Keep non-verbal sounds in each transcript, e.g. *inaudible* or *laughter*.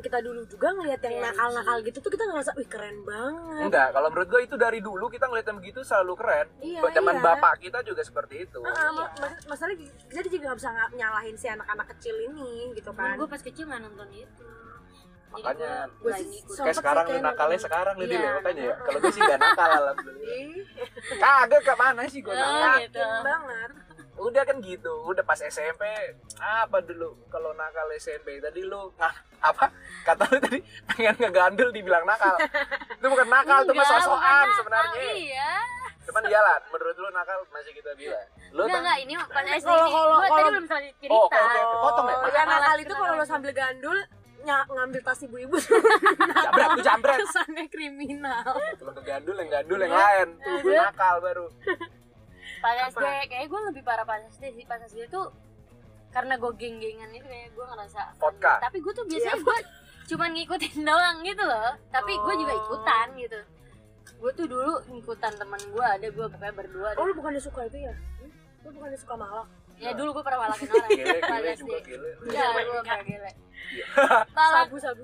kita dulu juga ngelihat yang Iya, nakal-nakal gitu tuh kita ngerasa wih keren banget Enggak, kalau menurut gue itu dari dulu kita ngeliat yang begitu selalu keren. Iya, Buat zaman iya. bapak kita juga seperti itu. Ah, ma- mas- masalahnya jadi juga nggak bisa nyalahin si anak-anak kecil ini gitu kan gue pas kecil nggak nonton itu Makanya, gua Gua nggak sih Kayak sekarang kayak nakalnya nonton. sekarang lu Iya. Ya, makanya ya. *laughs* Kalau gue sih gak nakal alhamdulillah. Kagak ke mana sih gue Oh, nakal. gitu. banget Udah kan gitu, udah pas SMP apa dulu kalau nakal SMP tadi lu nah, apa kata lu tadi pengen ngegandul dibilang nakal. *laughs* itu bukan nakal, itu mah sosokan sebenarnya. iya Cuman iyalah, menurut lu nakal masih kita bilang. Lu enggak ini pas SD Kalau- kalau- tadi kalau- belum selesai cerita Oh, oke, oke, oke. Potong ya? Oh, ya nakal itu kalau lo lagi? sambil gandul ny- ngambil tas ibu-ibu *laughs* jambret, lu jambret. kesannya kriminal Lu ngegandul yang gandul yang lain, tuh lu nakal baru. Pas SD kayak gue lebih parah pas SD sih. Pas SD tuh karena gue geng-gengan itu kayak gue ngerasa Vodka. tapi gue tuh biasanya gue cuman ngikutin *laughs* doang gitu loh. Tapi gue juga Oh. ikutan gitu. Gue tuh dulu ngikutan teman gue ada gue pokoknya berdua oh lu bukannya suka itu ya? Lu bukannya suka malak? Ya dulu gue pernah malakin orang gele SD juga gele. ya gue pernah gele. *laughs* Malak- sabu sabu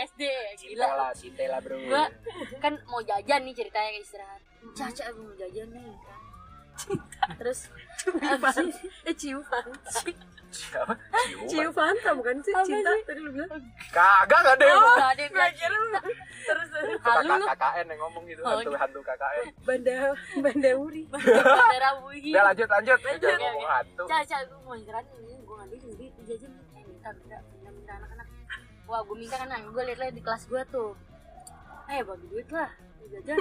SD ya, gila. Cinta lah bro. gue kan mau jajan nih ceritanya kayak istirahat caca gue mau jajan nih kan terus itu eh ciuman Siapa? Ciuman. *laughs* ciu Fanta bukan sih cinta tadi lu bilang Kagak gak ada yang ngomong. Gak ada yang kira lu terus. Itu Halu. KKN yang ngomong gitu, Oh, hantu hantu KKN. banda banda uri *laughs* Bandara Wuhi Udah lanjut lanjut, Iya, ngomong iya. hantu. Caca gue mau istirahat nih gue ngambil duit jajan eh minta minta minta minta anak-anak wah gue minta kan gue liat-liat di kelas gue tuh eh bagi duit lah jajan.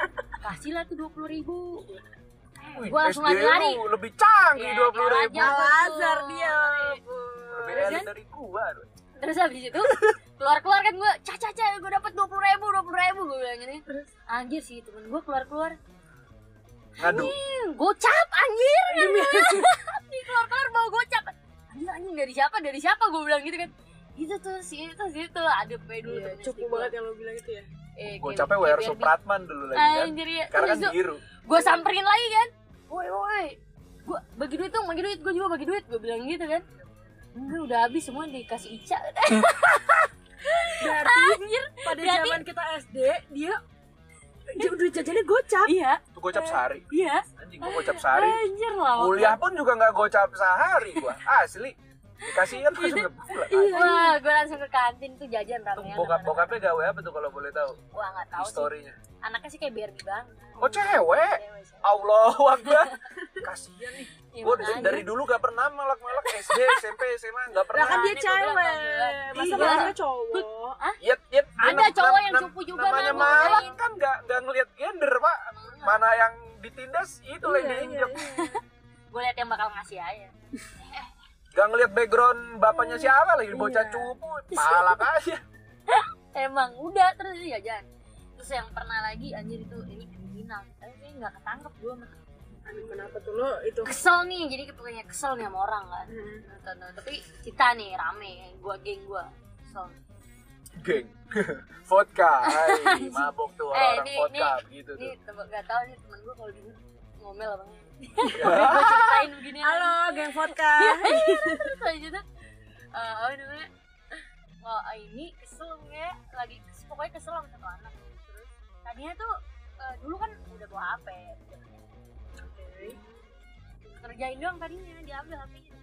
*laughs* Kasih lah tuh dua puluh ribu. Gue langsung lari-lari. lebih canggih Ya, dua puluh ribu. Al-Azhar dia Lebih elit kan? dari gua. terus habis itu keluar keluar kan gue caca caca gue dapet dua puluh ribu dua puluh ribu gue bilang gini. Anjir sih temen gue keluar keluar Ngadu. gocap anjir di keluar keluar bawa gocap. Anjir anjir dari siapa dari siapa? gue bilang gitu kan. Itu tuh si itu si itu ada dulu Iya, cukup banget yang lo bilang itu ya eh, kayak- capek WR Supratman dulu lagi kan. anjir ya Sekarang kan biru. gue samperin lagi kan woi woi gue bagi duit dong bagi duit gue juga bagi duit gue bilang gitu kan enggak udah habis semua dikasih Ica *laughs* berarti anjir pada Berarti- zaman kita SD dia udah jajannya gocap iya Itu gocap sehari. iya Anjing gua gocap sehari. anjir lah Kuliah pun juga nggak gocap sehari gua. Asli. Dikasih kan langsung udah pulang. Iya. wah gue langsung ke kantin tuh jajan Tuh, ramean bokap bokapnya gawe apa tuh kalau boleh tahu? wah nggak tahu sih Historinya. anaknya sih kayak Barbie banget Oh cewek. Cewek sih. Allahu Akbar. Kasihan nih. Ya, Gua makanya. dari dulu gak pernah malak-malak SD, SMP, SMA gak lah pernah. kan dia gua cewek masa Iya. masanya cowok Yet, yet, Ada nam- cowok yang cupu juga Namanya nah, malak kan gak, gak ngeliat gender pak. Mana yang ditindas itu Iya, iya, diinjek. iya. gue liat yang bakal ngasih aja *laughs* Gak ngeliat background bapaknya siapa lagi bocah Iya. cupu, malak aja. *laughs* emang udah terus dia jajan terus yang pernah lagi anjir itu ini kriminal tapi kayaknya nggak ketangkep gue aduh kenapa tuh lo itu kesel nih jadi pokoknya kesel nih sama orang kan Hmm. Tapi kita nih rame gua geng gua kesel Geng. *laughs* vodka, hai, *laughs* mabok tuh Eh, orang ini- vodka ini- gitu ini tuh. temen gak tau nih temen gua kalau ngomel apa enggak Ya. Gue ceritain begini *laughs* halo geng vodka. *laughs* Habis itu eh, apa namanya? Wah ini kesel ya. Lagi pokoknya kesel sama satu anak. Terus tadinya tuh eh, dulu kan udah bawa HP kerjain doang tadinya diambil HP-nya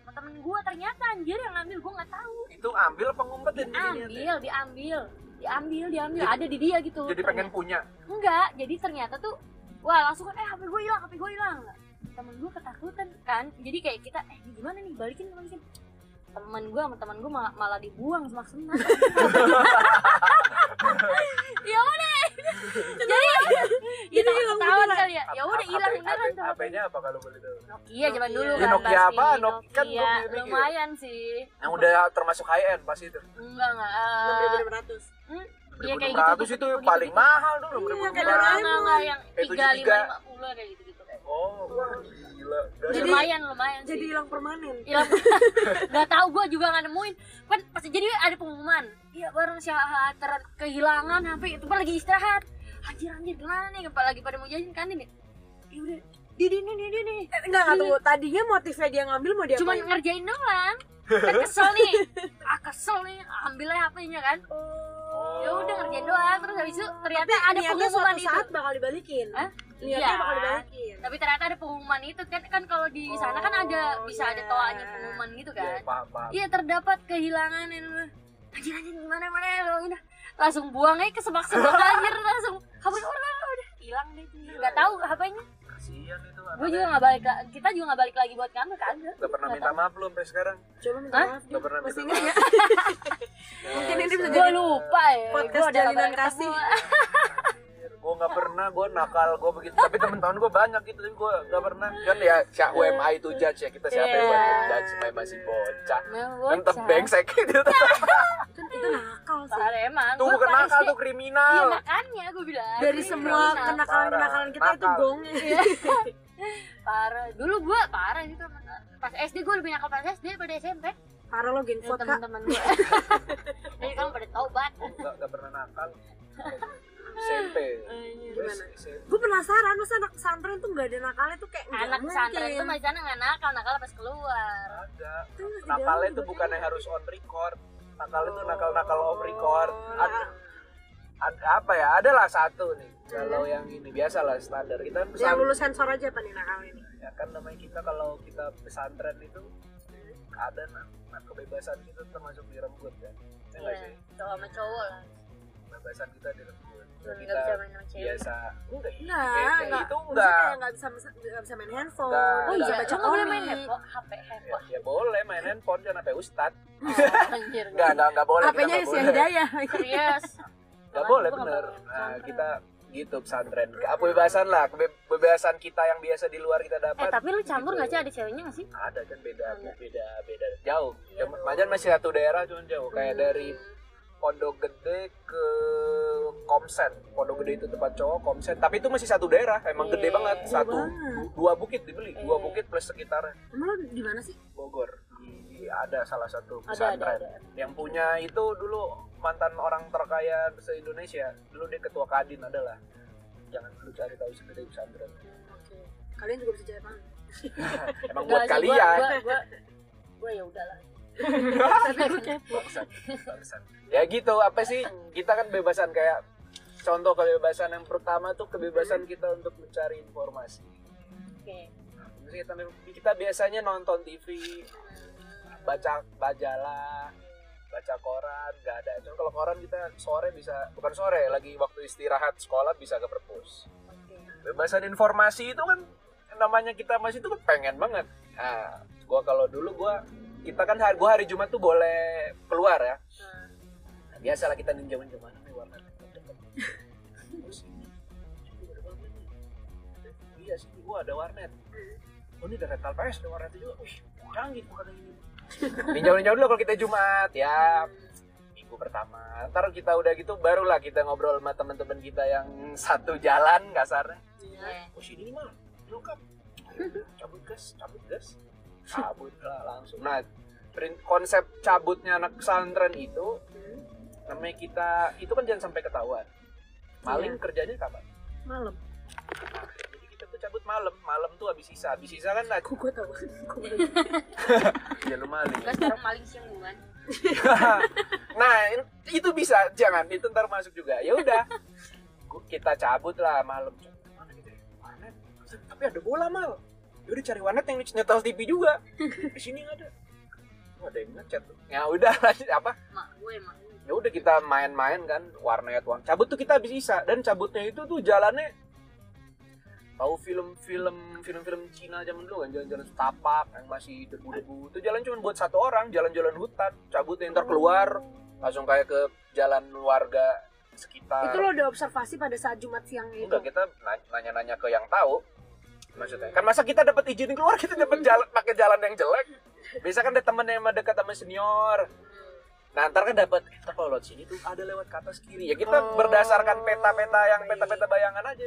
sama temen gua ternyata anjir yang ngambil gua nggak tahu. Itu ambil apa ngumpetin diambil diambil. Diambil diambil. Ada di dia gitu. Jadi pengen punya. enggak jadi ternyata tuh wah langsung kan eh HP gue hilang HP gue hilang. Temen gue ketakutan kan. Jadi kayak kita eh ini gimana nih? Balikin balikin. Temen gue sama temen gue malah, malah dibuang semak semak. *laughs* Ya udah. Jadi itu ketahuan beneran. kali ya. Ya udah hilang beneran tuh HP-nya apa kalau boleh tahu? Nokia zaman dulu Ya, kan Nokia apa? Nok- kan Nokia. mikir. lumayan sih. Yang udah termasuk high end pas itu. enggak enggak Iya, kayak 6.600 gitu, itu gitu-gitu, paling gitu-gitu. mahal dulu Iya, 6.600. kayak yang tiga lima 73. lima puluh kayak gitu gitu. Oh, gila. Dari- Jadi- lumayan lumayan jadi hilang permanen. Hilang *laughs* nggak tahu gue juga nggak nemuin. Kan pas jadi ada pengumuman. Iya bareng si ter kehilangan HP itu pas lagi istirahat. Anjir anjir gimana nih? Lagi pada mau jajan kan ini? Ya udah di di di di di Eh, enggak enggak tunggu. Tadinya motifnya dia ngambil mau dia cuma ngerjain doang. Kan kesel nih. *laughs* Ah kesel nih ambil aja HP-nya kan. Oh. Ya udah ngerjain doang terus habis itu ternyata ada Niatnya pengumuman suatu itu saat bakal dibalikin. Hah? Niatnya Iya. bakal dibalikin. tapi ternyata ada pengumuman itu kan kan kalau di sana kan ada Oh, bisa ada iya. toanya pengumuman gitu Iya, kan iya terdapat kehilangan ini anjir anjir gimana mana lo udah langsung buang aja ke semak semak anjir langsung kabur kabur kabur udah hilang deh nggak tahu HP-nya kasihan itu gue juga nggak balik la- kita juga nggak balik lagi buat kamu kagak Gak pernah Nggak minta tahu. maaf belum sampai sekarang Coba minta Hah? maaf. Nggak pernah minta maaf. ya? *laughs* Mungkin ini bisa gue lupa ya podcast nggak jalinan kasih. *laughs* gue nggak pernah gue nakal gue begitu. Tapi temen-temen gue banyak gitu tapi gue nggak pernah. Kan ya siapa UMA itu judge ya kita siapa yang buat judge main masih bocah. Bocah. brengsek gitu *laughs* kan itu nakal sih. Parah emang. Tuh Gua bukan nakal tuh kriminal. Iya makanya gue bilang. Dari semua kriminal. kenakalan-kenakalan kita itu Nakal. gong. Iya. *laughs* parah. Dulu gue parah gitu pas SD gue lebih nakal pas SD daripada SMP Parah lo Ya, genfot teman-teman gue jadi kamu pada taubat. Nggak pernah nakal SMP Gimana? SMP. Gue penasaran masa anak pesantren tuh gak ada nakalnya tuh kayak nggak anak pesantren itu masih nggak nakal nakal pas keluar. Ada. Nakalnya tuh berarti. bukannya harus on record. Nakal itu nakal nakal off record. Oh, ada, ada apa ya? Ada lah satu nih kalau yang ini. Biasa lah standar. Kita Yang lulus sensor aja apa nih nakal ini? ya kan namanya kita kalau kita pesantren itu ada nah, nah, kebebasan kita termasuk direnggut kan ya nggak Iya, sih? cowok sama cowok lah kebebasan kita direnggut Nggak kita bisa main sama cewek biasa enggak Enggak, enggak. itu enggak kayak nggak bisa nggak bisa main handphone. Enggak. oh iya bisa baca nggak boleh main handphone HP ya, handphone ya boleh main handphone kan apa ustad Oh, enggak enggak enggak boleh HP-nya si boleh Hidayah. serius Gak Kan boleh gua bener. Nah, kita gitu pesantren. Kebebasan lah, kebe- kebebasan kita yang biasa di luar kita eh dapat. tapi lu campur Gitu. nggak sih ada ceweknya nggak sih Ada kan beda Ada. beda beda jauh. Iya. Majan masih satu daerah cuman jauh. Kayak Hmm. dari Pondok Gede ke Komsen. Pondok Gede itu tempat cowok, Komsen. Tapi itu masih satu daerah, emang Iya. gede banget. Jauh Satu banget. dua bukit dibeli, dua Iya. bukit plus sekitarnya. Emang di mana sih? Bogor. Di, ada salah satu pesantren. Yang punya itu dulu mantan orang terkaya se Indonesia. Dulu dia ketua Kadin adalah. Jangan lu cari tahu sendiri pesantren. Oke. Kalian juga bisa cari. *laughs* Emang buat sih, gua- kalian. gua gua gua ya udahlah Tapi gue kepo. Ya gitu, apa sih? Kita kan bebasan kayak contoh kebebasan yang pertama tuh kebebasan kita untuk mencari informasi. oke kita, kita biasanya nonton TV, baca majalah, baca koran, nggak ada. Cuma kalau koran kita sore bisa, bukan sore, lagi waktu istirahat sekolah bisa ke perpus. Bebasan informasi itu kan namanya kita masih itu kan pengen banget. Nah, gua kalau dulu gua kita kan hari gua hari Jumat tuh boleh keluar ya. Nah, Nah, biasalah kita ninja ninja mana nih warnet ini, ini iya sih gua ada warnet. Oh ini ada rental PS ada warnet juga. Wih canggih bukan ini. Ninja ninja dulu kalau kita Jumat ya. Minggu pertama. Ntar kita udah gitu barulah kita ngobrol sama teman-teman kita yang satu jalan kasarnya. Iya. oh sini mah lengkap. Cabut gas cabut gas. Cabut lah langsung. Nah konsep cabutnya anak pesantren itu namanya kita itu kan jangan sampai ketahuan. Maling kerjanya kapan? Malam. Nah, jadi kita tuh cabut malam. Malam tuh habis sisa. Habis sisa kan Kok gue gue *laughs* ya lu maling. Kan sekarang maling siang bukan *laughs* nah itu bisa. Jangan itu ntar masuk juga. Ya udah. Kita cabut lah malam. Gitu ya? warnet. Tapi ada bola mal. Ya udah cari warnet yang nyetel TV juga. Di sini nggak ada Oh, ada yang ngechat tuh. Ya udah *laughs* apa? Mak gue mak gue. Ya udah kita main-main kan warnet uang cabut tuh kita habis sisa dan cabutnya itu tuh jalannya tahu film-film film-film Cina zaman dulu kan jalan-jalan setapak yang masih debu-debu. Itu jalan cuma buat satu orang jalan-jalan hutan cabutnya ntar keluar langsung kayak ke jalan warga sekitar. Itu lo udah observasi pada saat Jumat siang itu? enggak kita na- nanya-nanya ke yang tahu maksudnya? Kan masa kita dapat izin keluar kita dapat jalan pakai jalan yang jelek. Biasa kan ada temen yang dekat sama senior. Nah ntar kan dapat eh, ntar kalau lewat sini tuh ada lewat ke atas kiri. Ya kita Oh, berdasarkan peta-peta yang peta-peta bayangan aja.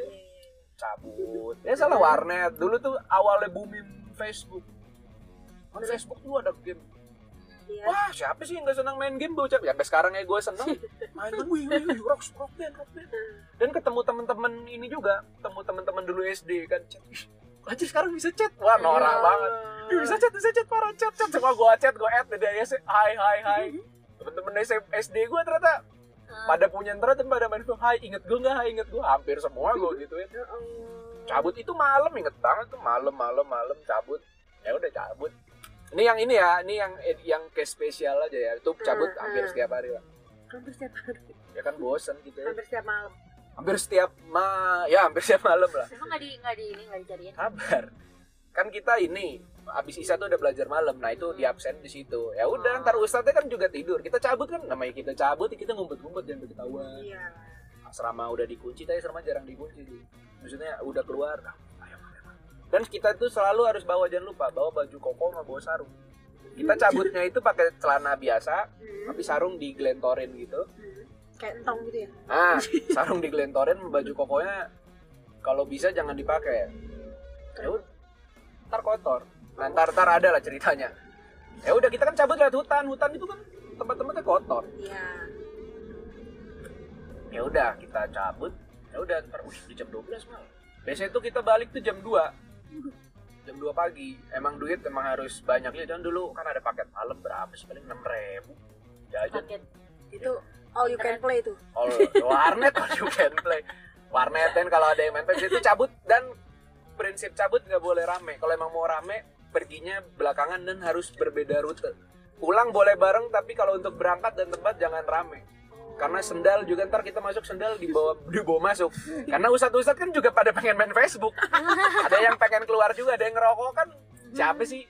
Cabut. Ya salah warnet. Dulu tuh awalnya booming Facebook. Kan Facebook tuh ada game. Iya. Wah, siapa sih yang gak senang main game bocah? Ya, sampai sekarang ya gue seneng. *laughs* Main kan, wih, wih, wih, rock, rock band, rock band. Dan ketemu temen-temen ini juga, ketemu temen-temen dulu SD kan, chat. Anjir sekarang bisa chat, wah norak Iya. banget. Ih, bisa chat bisa chat parah. Chat chat. Semua gue chat gue add dari ya hai hai hai temen-temen SD gue ternyata pada punya internet dan pada main film hai inget gue nggak? Hai inget gue hampir semua gue gituin. Ya Allah. cabut itu malam inget banget tuh malam malam malam cabut. Ya udah cabut. Ini yang ini ya ini yang yang case spesial aja ya. Itu cabut hampir setiap hari lah. Hampir setiap hari. ya kan bosen gitu ya. Hampir setiap malam. Hampir setiap ma ya hampir setiap malam lah. Emang nggak di nggak di ini nggak dicariin kabar. Kan kita ini abis isa tuh udah belajar malam. Nah itu di absen di situ. Ya udah Oh. ntar ustadznya kan juga tidur. Kita cabut kan namanya kita cabut kita ngumpet-ngumpet jangan ketahuan. Iya. asrama udah dikunci tapi asrama jarang dikunci sih. Maksudnya udah keluar. Ayo, ayo. dan kita tuh selalu harus bawa jangan lupa bawa baju koko sama bawa sarung. Kita cabutnya itu pakai celana biasa Hmm. tapi sarung digelentorin gitu. Hmm. Kayak entong gitu ya. ah *laughs* sarung digelentorin baju kokonya kalau bisa jangan dipakai. Ya udah ntar kotor. Nah, ntar ntar ada lah ceritanya. Ya udah kita kan cabut lewat hutan. Hutan itu kan tempat-tempatnya kotor. Iya. ya udah kita cabut. Ya udah ntar wih di jam 12 malam biasanya tuh kita balik tuh jam 2 jam 2 pagi. Emang duit emang harus banyak. Ya dan dulu kan ada paket malam berapa sih? Paling enam ribu. Jajan. Paket. Itu all you can play tuh. all warnet all you can play. Warnet kan kalau ada yang main PS itu cabut dan prinsip cabut nggak boleh rame. Kalau emang mau rame perginya belakangan dan harus berbeda rute. Pulang boleh bareng tapi kalau untuk berangkat dan tempat jangan rame. Karena sendal juga ntar kita masuk sendal dibawa dibawa masuk. Karena ustadz ustadz kan juga pada pengen main Facebook. Ada yang pengen keluar juga ada yang ngerokok kan. Siapa sih?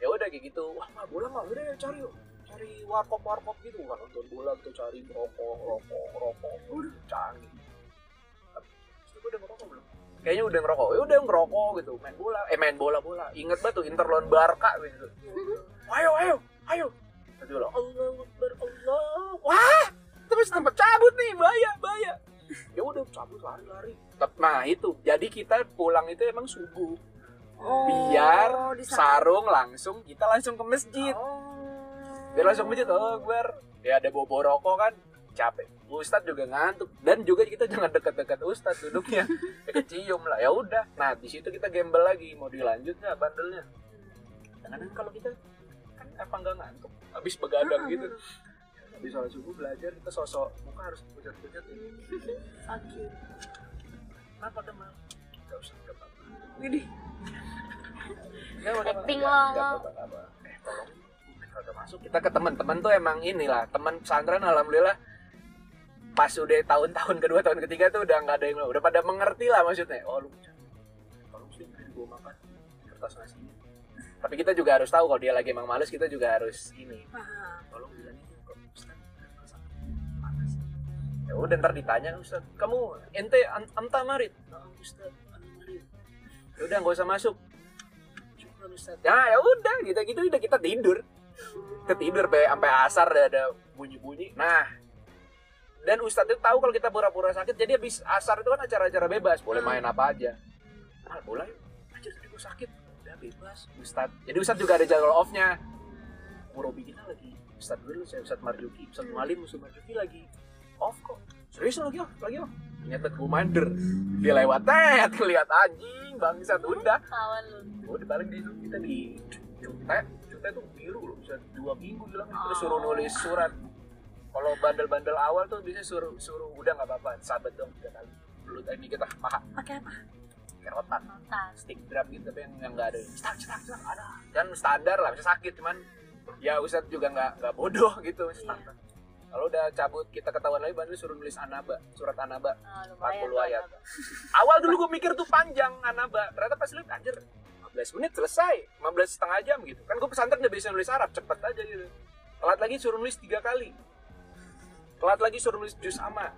Ya udah kayak gitu. Wah mah bola mah udah cari yuk cari warkop warkop gitu kan nonton bola gitu cari rokok rokok rokok udah Terus gue udah ngerokok belum? Kayaknya udah ngerokok. Ya udah ngerokok gitu main bola. Eh main bola bola. Inget banget tuh Interlon Barca gitu. Ayo ayo ayo. Tadi bilang Allah Akbar Allah. Wah terus tempat cabut nih bahaya bahaya. Ya udah cabut lari lari nah itu. Jadi kita pulang itu emang subuh. Oh, biar sarung langsung kita langsung ke masjid. Oh. Biar langsung masjid oh Akbar ya ada bobo rokok kan. Capek. Ustadz juga ngantuk. Dan juga kita jangan dekat-dekat Ustadz duduknya. *laughs* Kecium lah. Ya udah. Nah di situ kita gembel lagi. Mau dilanjut nggak bandelnya? Kadang kalau kita kan apa nggak ngantuk? Habis begadang gitu. *laughs* Habis sholat subuh belajar kita sosok muka harus pucat-pucat ya. *laughs* Sakit. kenapa demam nggak usah nggak apa-apa. Ini. Apa-apa, Acting nggak- lo, nggak lo. apa-apa. Eh, tolong, kagak masuk. Kita ke teman-teman tuh emang inilah teman pesantren alhamdulillah pas udah tahun-tahun kedua tahun ketiga tuh udah nggak ada yang udah pada mengerti lah maksudnya. Oh lu tolong sih gua makan kertas nasinya tapi kita juga harus tahu kalau dia lagi emang males kita juga harus ini. Tolong bilangin ya udah ntar ditanya Ustaz kamu ente an- anta marit nah, Ustaz anta marit ya udah nggak usah masuk. Syukur Ustaz. Ya ya udah gitu gitu udah kita tidur kita tidur be sampai asar udah ada bunyi bunyi nah dan Ustadz itu tahu kalau kita pura-pura sakit jadi habis asar itu kan acara-acara bebas boleh main apa aja. Ah boleh. Aja tadi gue sakit. Udah bebas Ustadz. Jadi Ustadz juga ada jadwal off-nya. Murobi kita lagi. Ustadz dulu saya Ustadz Marjuki. Ustadz Malim Ustadz Marjuki lagi. Off kok. Serius lagi off lagi off. Ternyata gue mander dia lewat tet lihat anjing bangsat. Udah. Kawan lu. Udah balik di itu kita di cute cute tuh biru loh bisa dua minggu hilang terus suruh nulis surat. Kalau bandel-bandel awal tuh bisa suruh suruh udah nggak apa-apa sahabat dong tiga kali. Belut ini kita paha Pakai apa? kerotan stick drum gitu tapi yang yang nggak ada. Cetak cetak cetak ada. Kan standar lah bisa sakit cuman ya Ustadz juga nggak nggak bodoh *laughs* gitu standar. Kalau udah cabut kita ketahuan lagi bandel suruh nulis anaba surat anaba. Ah, lumayan 40 tuh, ayat. awal dulu gue mikir tuh panjang anaba ternyata pas lihat anjir 15 menit selesai 15 setengah jam gitu. Kan gue pesantren udah bisa nulis Arab cepet aja gitu. Telat lagi suruh nulis tiga kali. Telat lagi suruh nulis juz ama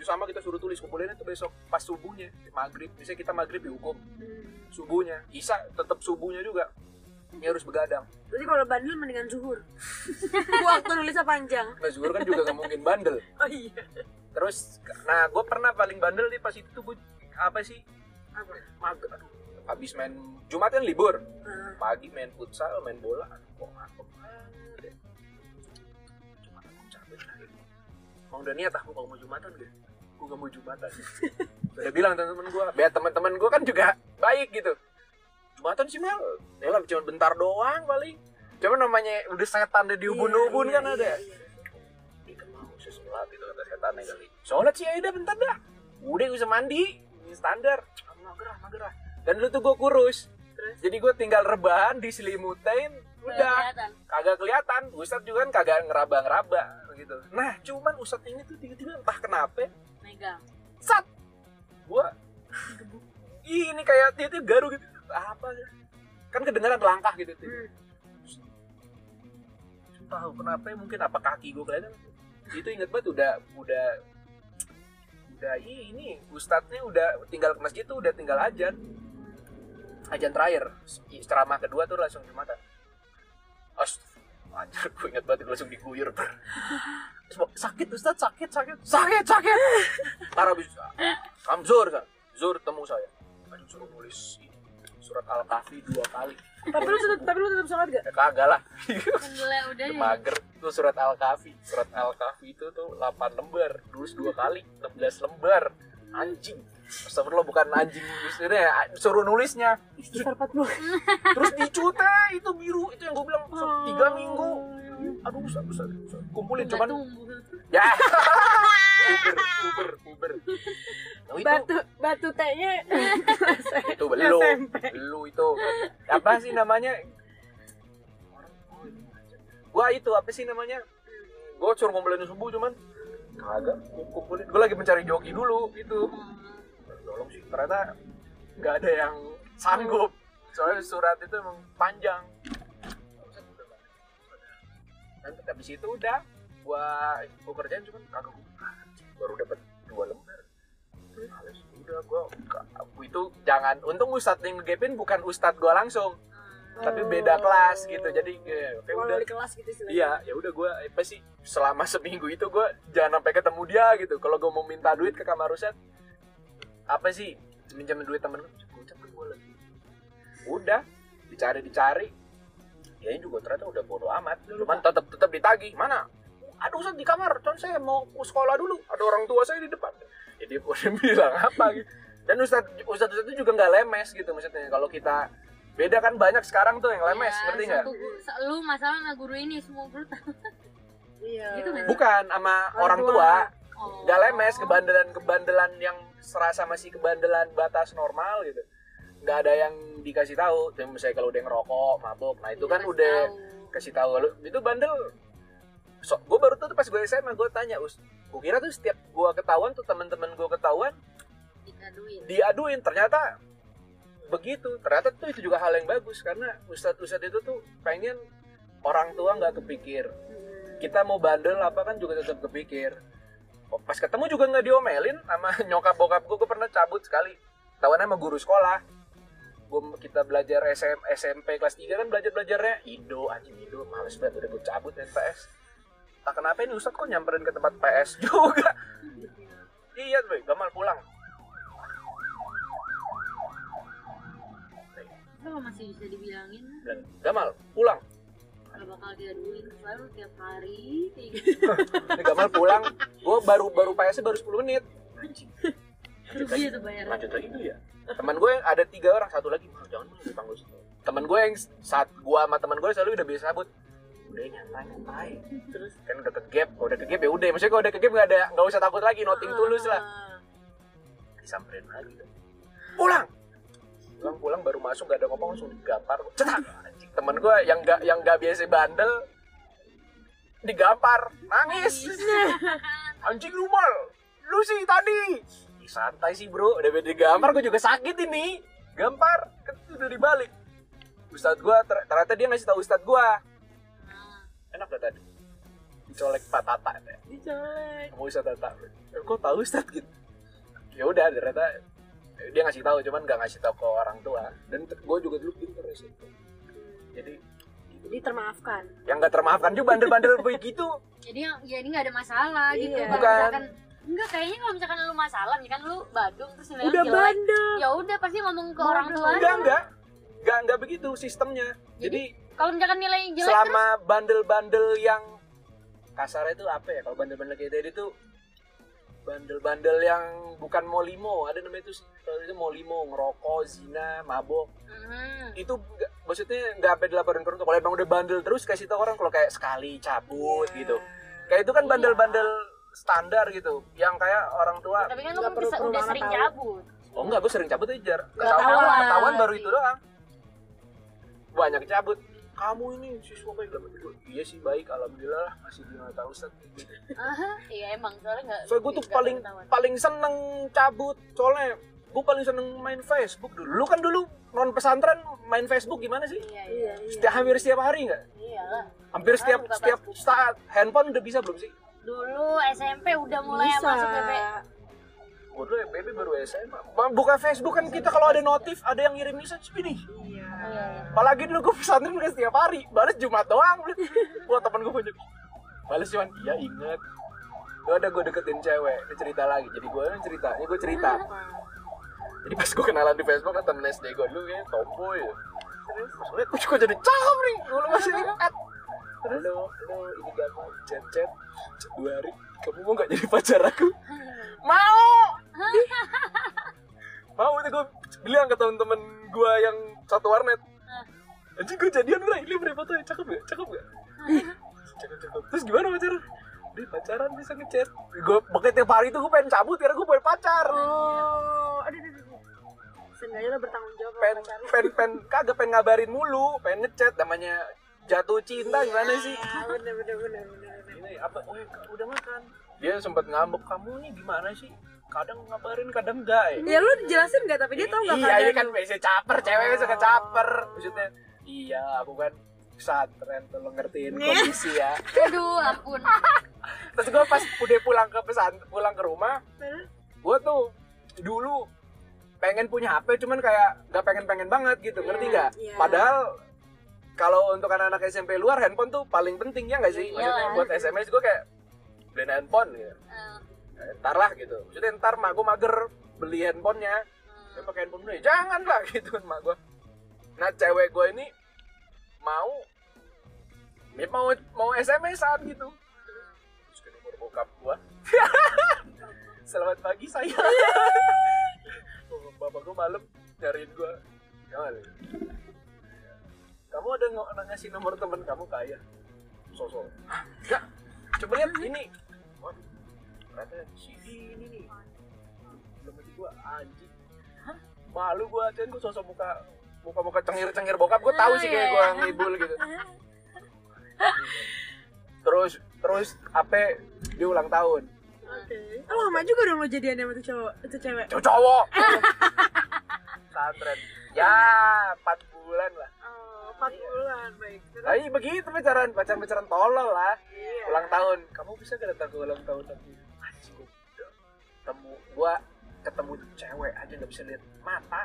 juz ama kita suruh tulis kumpulin itu besok pas subuhnya maghrib. Misalnya kita maghrib dihukum subuhnya. Isa tetap subuhnya juga. Ini harus begadang. Berarti kalau bandel mendingan zuhur. *laughs* Waktu nulisnya panjang. nah zuhur kan juga gak mungkin bandel. Oh iya. terus nah gue pernah paling bandel nih pas itu tuh gue apa sih? Apa? mager aduh habis main Jumat kan libur. Nah, pagi main futsal main bola. Kok ngantuk banget Jumatan aku capek mau udah niat aku mau Jumatan gitu gue gak mau Jumatan. *laughs* Udah bilang temen-temen gue biar teman-teman gue kan juga baik gitu. Jumatan sih Mel. Ya lah cuma bentar doang paling. Cuma namanya udah setan deh di ubun-ubun Iya, kan iya, ada. iya. Kan mau saya sholat itu kata setannya kali. Sholat sih ya udah bentar dah. Udah bisa mandi. Ini standar. Magerah magerah dan dulu tuh gue kurus. Terus? jadi gue tinggal rebahan diselimutin udah. Kelihatan. kagak kelihatan. Ustadz juga kan kagak ngeraba-ngeraba gitu. Nah cuman Ustadz ini tuh tiba-tiba entah kenapa Megang. sat! Ih, ini kayak dia tuh garu gitu. Apa ya? kan kedengaran langkah gitu tuh. Hmm. tahu kenapa ya, mungkin apa kaki gue kelihatan? Itu inget banget udah udah udah ini ustadznya udah tinggal ke masjid tuh udah tinggal ajan ajan terakhir. Ceramah kedua tuh langsung jumatan. Astagfirullah, anjir gue inget banget gue langsung diguyur sakit ustadz sakit sakit sakit sakit. Parah bisa kamzur kan zur temu saya. Aduh suruh nulis ini, surat al kahfi dua kali. Tapi lu tetap tapi lu tetap sholat gak? ya kagak lah. Alhamdulillah udah ya. mager itu surat al kahfi surat al kahfi itu tuh 8 lembar. Nulis dua kali 16 lembar. Anjing Astagfirullah bukan anjing nulisnya ya, suruh nulisnya. Istighfar 40. *laughs* terus dicute itu biru itu yang gue bilang so, tiga minggu. Aduh usah usah usah. kumpulin Nggak cuman tumbuh. ya. *laughs* Uber uber uber Nah, itu. Batu batu T-nya. *laughs* Itu lu itu. Apa sih namanya? Gua itu apa sih namanya? Gua suruh ngumpulin subuh cuman. Kagak kumpulin. Gua lagi mencari joki dulu itu tolong sih. Ternyata nggak ada yang sanggup. Soalnya surat itu emang panjang. Dan habis itu udah gua gua kerjain cuman kagak. Gua baru dapat dua lembar. Males. udah gua aku itu jangan untung ustadz yang ngegepin bukan ustadz gua langsung. Tapi beda kelas gitu. Jadi ya, oke Kalau udah di kelas gitu istilahnya. iya ya udah gue apa sih selama seminggu itu gue jangan sampai ketemu dia gitu. Kalau gue mau minta duit ke kamar Ustad apa sih? Minjemin duit temen gue ke gue lagi. Udah dicari dicari ya ini juga ternyata udah bodo amat. Cuman tetap tetap ditagih. Mana? Aduh Ustad di kamar. Cuman saya mau sekolah dulu. Ada orang tua saya di depan. Jadi dia *laughs* bilang apa gitu. Dan Ustad Ustad itu juga nggak lemes gitu maksudnya. Kalau kita beda kan banyak sekarang tuh yang lemes Ya, ngerti nggak? Lu masalah sama guru ini semua guru tahu. Iya. Gitu bukan sama orang Orang tua. Oh. nggak lemes kebandelan-kebandelan yang serasa masih kebandelan batas normal gitu. Nggak ada yang dikasih tahu. Jadi misalnya kalau udah ngerokok mabuk nah itu Iya, kan udah tahu. kasih tahu. Lu itu bandel. So, gue baru tuh pas gue SMA gue tanya us gue kira tuh setiap gue ketahuan tuh teman-teman gue ketahuan Dikaduin. diaduin. Ternyata begitu. Ternyata tuh itu juga hal yang bagus karena ustadz ustadz itu tuh pengen orang tua nggak kepikir. Hmm. kita mau bandel apa kan juga tetap kepikir pas ketemu juga nggak diomelin sama *laughs* nyokap bokap gue gue pernah cabut sekali. Tahuannya sama guru sekolah. Gue kita belajar SM, SMP kelas 3 kan belajar belajarnya. Indo anjing Indo. Males banget udah gue cabut ya PS tak kenapa ini Ustadz kok nyamperin ke tempat PS *laughs* juga? Iya tuh gamal pulang. Kalau masih bisa dibilangin? Bilang gamal pulang gak bakal diaduin. Selalu tiap hari kayak gitu. *laughs* gamal pulang. Gue baru baru PS baru 10 menit. Anjing. Rugi itu bayar. lanjut lagi dulu ya? Teman gue yang ada tiga orang satu lagi. "Ah, jangan dulu dipanggil teman gue yang saat gue sama teman gue selalu udah biasa sabut udah nyantai nyantai. Terus? Kan udah ke gap. Kalau udah ke gap ya udah. Maksudnya kalau udah ke gap nggak ada nggak usah takut lagi. Noting tulus lah. Ah. disamperin lagi. Dong. pulang! Pulang pulang baru masuk gak ada ngomong langsung digampar cetak temen gue yang gak yang gak biasa bandel digampar nangis. *laughs* Anjing lu mal. Lu sih tadi. Santai sih bro. Udah beda digampar gue juga sakit ini. Gampar kan udah dibalik. Ustadz gue ter- ternyata dia ngasih tahu Ustadz gue enak gak tadi? Dicolek Pak Tata ya? Dicolek. mau Ustadz Tata. Eh, kok tahu Ustadz gitu? Ya udah ternyata dia ngasih tahu cuman nggak ngasih tahu ke orang tua. Dan gue juga dulu pinter sih jadi Jadi termaafkan. yang nggak termaafkan juga bandel-bandel *laughs* begitu Jadi jadi nggak ada masalah gitu. Iya. Kalau Bukan. misalkan enggak kayaknya kalau misalkan lu masalah, ya kan lu badung terus nilai lu Udah bandel. Ya udah pasti ngomong ke orang tua. enggak enggak enggak enggak begitu sistemnya jadi Kalau misalkan nilai jelek selama bandel-bandel yang kasar itu apa ya kalau bandel-bandel kayak tadi tuh bandel-bandel yang bukan mau limo ada namanya itu kalau itu mau limo ngerokok zina mabok Mhm. itu nggak- maksudnya nggak sampai dilaporin ke kalau emang udah bandel terus kasih tau orang kalau kayak sekali cabut Iya. gitu kayak itu kan Iya. bandel-bandel standar gitu yang kayak orang tua tapi kan lu perlu bisa udah sering tahu. cabut oh enggak gue sering cabut aja ketahuan tahuan. ketahuan baru itu doang banyak cabut kamu ini siswa baik dalam gue iya sih baik alhamdulillah lah masih di mata ustad. Aha, iya emang soalnya nggak soalnya gue tuh paling ketahuan. paling seneng cabut soalnya gue paling seneng main Facebook dulu lu kan dulu non pesantren main Facebook gimana sih iya iya Iya, iya. setiap hampir setiap hari nggak iyalah hampir setiap setiap Facebook. saat handphone udah bisa belum sih dulu SMP udah mulai Bisa. masuk BB gue dulu BB baru SMA buka Facebook kan kita kalau ada notif ada yang ngirim message ini. Iya. iya iya apalagi dulu gue pesantren kan setiap hari balas Jumat doang wah temen gue banyak balas cuman iya inget Gak ada gue deketin cewek Ini cerita lagi. Jadi gue cerita ini gue cerita. Jadi pas gue kenalan di Facebook kan temen SD gue dulu kayaknya tomboy ya. Terus? Gue juga jadi cakep nih. Gue masih ingat. Terus? Halo halo ini Gama chat chat chat dua hari. Kamu mau gak jadi pacar aku? *laughs* Mau *laughs* mau itu gue bilang ke temen-temen gue yang satu warnet. Anjing gue jadian bro ini beri foto cakep gak cakep gak cakep cakep. Terus gimana pacaran dia pacaran bisa ngechat. Gue pokoknya tiap hari tuh gue pengen cabut karena gue pengen pacar. Aduh, aduh, aduh. Seenggaknya lo bertanggung jawab pacar. lo. pengen pengen kagak pengen ngabarin mulu. Pengen ngechat namanya jatuh cinta gimana sih? bener, bener, bener, bener, bener. ini apa? Oh udah makan. Dia sempat ngambek kamu nih gimana sih kadang ngabarin kadang enggak ya. Ya lu jelasin gak tapi dia tau gak iya ini keadaan kan biasa caper cewek biasa caper. Maksudnya iya aku kan pesantren tolong ngertiin *laughs* kondisi ya. Aduh ampun. *laughs* Terus gue pas udah pulang ke pesan pulang ke rumah gue tuh dulu pengen punya HP cuman kayak gak pengen pengen banget gitu ngerti nggak? Iya. padahal kalau untuk anak-anak SMP luar handphone tuh paling penting ya nggak sih? Maksudnya Iyalah. buat SMS gue kayak beli handphone gitu ntar lah gitu. Maksudnya ntar mak gue mager beli handphonenya. Eh. dia pakai handphone dulu ya jangan lah *laughs* gitu kan mak gue nah cewek gue ini mau dia mau mau SMS saat gitu. Terus ke nomor bokap gue *laughs* selamat pagi saya. *laughs* Bapak gue malam nyariin gue jangan kamu ada ng- ngasih nomor temen kamu kaya sosok. Enggak. Coba lihat ini ternyata si ini nih belum mati gue anjing malu gue aja gue sosok muka muka muka cengir cengir bokap gue tahu sih kayak gue ngibul gitu *laughs* terus terus apa dia ulang tahun Oke. Oh, lama juga dong lo jadian sama tuh cowok, itu cewek. cowok cowok *laughs* Santren. ya empat bulan lah Oh, 4 bulan, baik. Tapi begitu pacaran, pacaran pacaran tolol lah. Iya. Ulang tahun, kamu bisa gak datang ke ulang tahun aku? Ketemu gua ketemu cewek aja nggak bisa lihat mata.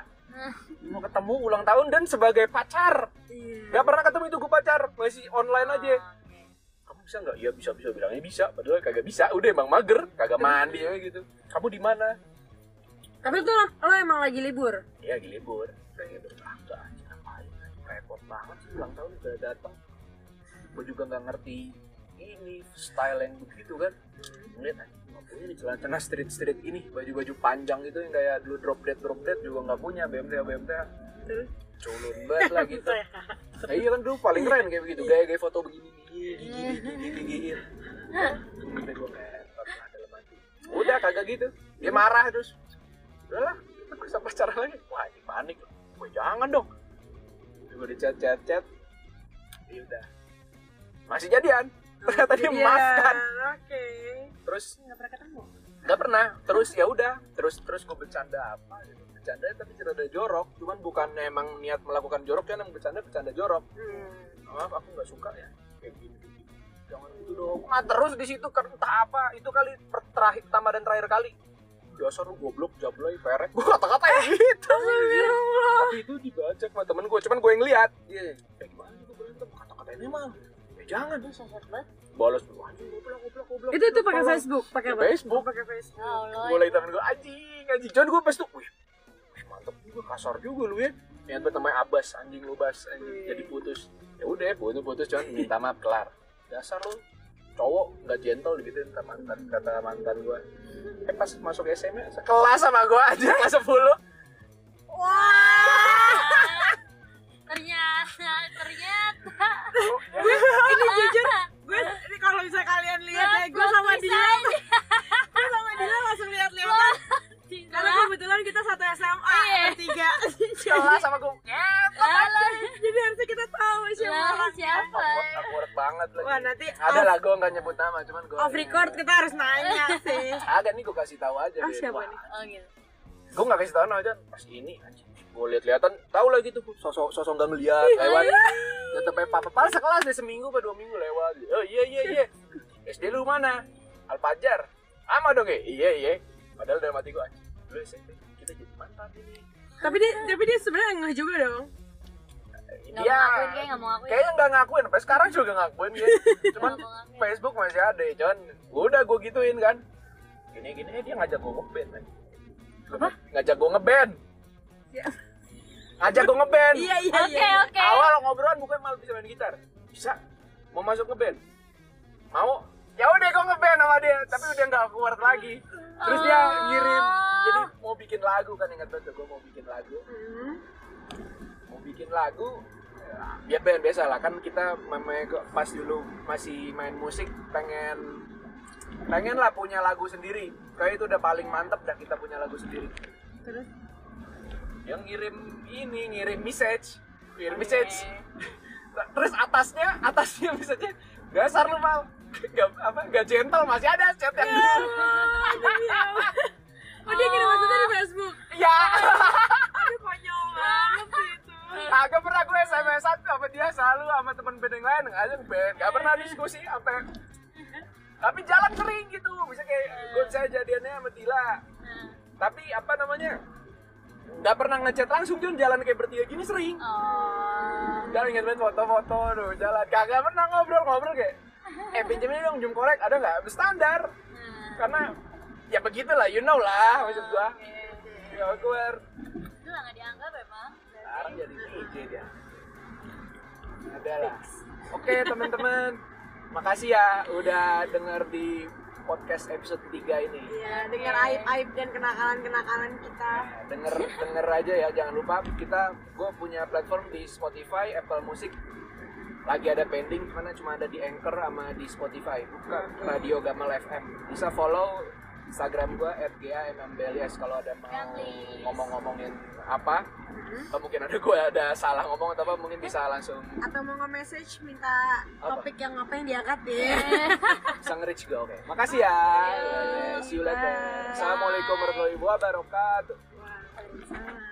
Mau ketemu ulang tahun dan sebagai pacar. Iya. Gak pernah ketemu itu gua pacar, masih online aja. Oh, oke. Kamu bisa nggak? Iya bisa bisa bilangnya bisa, padahal kagak bisa. Udah emang mager, kagak mandi ya gitu. Kamu di mana? Tapi tuh lo, lo emang lagi libur. Iya lagi libur. Kayak gitu. Ah, enggak anjing ngapain? Repot banget sih ulang tahun udah datang. Gue juga nggak ngerti ini style yang begitu kan. Ngeliat anjing nggak punya nih celana-celana street-street ini, baju-baju panjang itu yang kayak dulu drop dead drop dead juga nggak punya BMTA. Terus? Culun banget lah gitu. Nah, iya kan dulu paling keren kayak begitu, gaya-gaya foto begini gigi gigi gigi gigi. Udah gue kayak "Ah, dalam hati. Udah kagak gitu. Dia marah terus. Udahlah, kita bisa pacaran lagi. Wah, ini panik. Gue jangan dong. Gue di chat chat chat. Ya udah. Masih jadian. Ternyata dia Jadian, maafkan. Oke. Terus Nggak pernah ketemu. nggak pernah. Terus ya udah. Terus terus gue bercanda apa? Gitu. Bercanda tapi cerita jorok. Cuman bukan emang niat melakukan jorok kan, emang bercanda bercanda jorok. Hmm. maaf aku nggak suka ya kayak gini jangan gitu dong nah terus di situ kan entah apa itu kali terakhir pertama dan terakhir kali dasar lu goblok jablay perek gue kata-kata ya *laughs* gitu *laughs* tapi itu dibaca sama temen gue cuman gue yang lihat dia kayak gimana gue berantem kata-kata ini mah ya jangan. Aduh, sosok banget. wah anjing goblok goblok goblok. Itu itu pakai. Facebook, pakai apa? Facebook. Pakai Facebook. Ya Allah. gue lagi temen gue anjing anjing. Cuman gue pas tuh. Wih wih, mantep juga. Kasar juga lu ya. Yang namanya Abbas anjing lu bas. Anjing jadi putus. Ya udah putus putus cuman minta maaf kelar. Dasar lu. Cowok nggak gentle gitu kata mantan kata mantan gue eh pas masuk SMA sekelas sama gue aja nggak sepuluh. Wah, ternyata ternyata. Ini jujur gue ini kalau bisa kalian lihat ya, gue sama dia, *laughs* gue sama dia langsung lihat-lihatan. Karena kebetulan kita satu SMA Iya. bertiga. sekelas sama gue. Jadi harusnya kita tahu siapa siapa? aku akurat banget lagi. Wah nanti ada lah gue nggak nyebut nama cuman gue off record kita harus nanya *laughs* sih. ada nih gue kasih tahu aja Ah, siapa nih? oh gitu. Gue nggak kasih tahu aja pas ini anjing gue lihat-lihatan tahu lah gitu sosok sosok nggak ngeliat lewat. Tetep papa paling sekelas deh seminggu atau dua minggu lewat. Oh iya iya iya. SD lu mana? Alpajar sama dong ya iya iya. Padahal dalam hati gue lu SMP kita jadi mantan ini. Tapi dia tapi dia sebenarnya enggak juga dong. nggak Iya. mau ngakuin kayak nggak mau ngakuin. Kayaknya nggak ngakuin sampai sekarang juga ngakuin ya *laughs* cuman Nggak. Facebook masih ada cuman udah gue gituin kan. Gini gini eh dia ngajak gue ngeband kan Apa? ngajak gue ngeband. Ya. Ngajak gue ngeband. Iya iya oke iya. oke. Awal ngobrolan bukan malah bisa main gitar. Bisa. Mau masuk ngeband? Mau? Ya udah gue ngeband sama dia. Tapi udah nggak keluar lagi. Terus dia Oh. ngirim jadi mau bikin lagu kan ingat banget gue mau bikin lagu. Hmm. mau bikin lagu ya, biar band biasa lah. Kan kita memang pas dulu masih main musik pengen pengen lah punya lagu sendiri. Kayak itu udah paling mantep dah kita punya lagu sendiri. Terus yang ngirim ini ngirim message. Ngirim message. *laughs* terus atasnya atasnya message dasar lu mal. *laughs* Gak, apa gak gentle masih ada chat yang *laughs* Oh dia kirim maksudnya di Facebook. ya. Aduh konyol banget sih itu. agak pernah gue SMS sama dia selalu sama temen band yang lain. Aja band gak pernah diskusi sampai tapi jalan sering gitu. Bisa kayak gue saya jadiannya sama Tila. Tapi apa namanya nggak pernah ngechat langsung Jun. Jalan kayak bertiga gini sering. Oh. Jalan ingat banget foto-foto tuh jalan. Kagak pernah ngobrol-ngobrol kayak eh pinjemin dong jum korek. Ada nggak? Standar. Karena ya begitulah you know lah maksud gua. Ya awkward. Itu lah nggak dianggap emang? Sekarang jadi DJ dia. Ada lah. Oke teman-teman. Makasih ya udah denger di podcast episode 3 ini. Iya, dengar aib-aib dan kenakalan-kenakalan kita. Nah, denger denger aja ya jangan lupa kita gue punya platform di Spotify Apple Music. Lagi ada pending mana cuma ada di Anchor sama di Spotify. Bukan Radio Gamal FM bisa follow Instagram gue @gammbelis kalau ada mau ngomong-ngomongin apa atau mungkin ada gue ada salah ngomong atau apa mungkin bisa langsung Atau mau nge-message minta Apa? topik yang apa yang diangkat ya. *laughs* bisa nge-reach gue oke makasih ya see you later Bye. assalamualaikum warahmatullahi wabarakatuh Waalaikumsalam.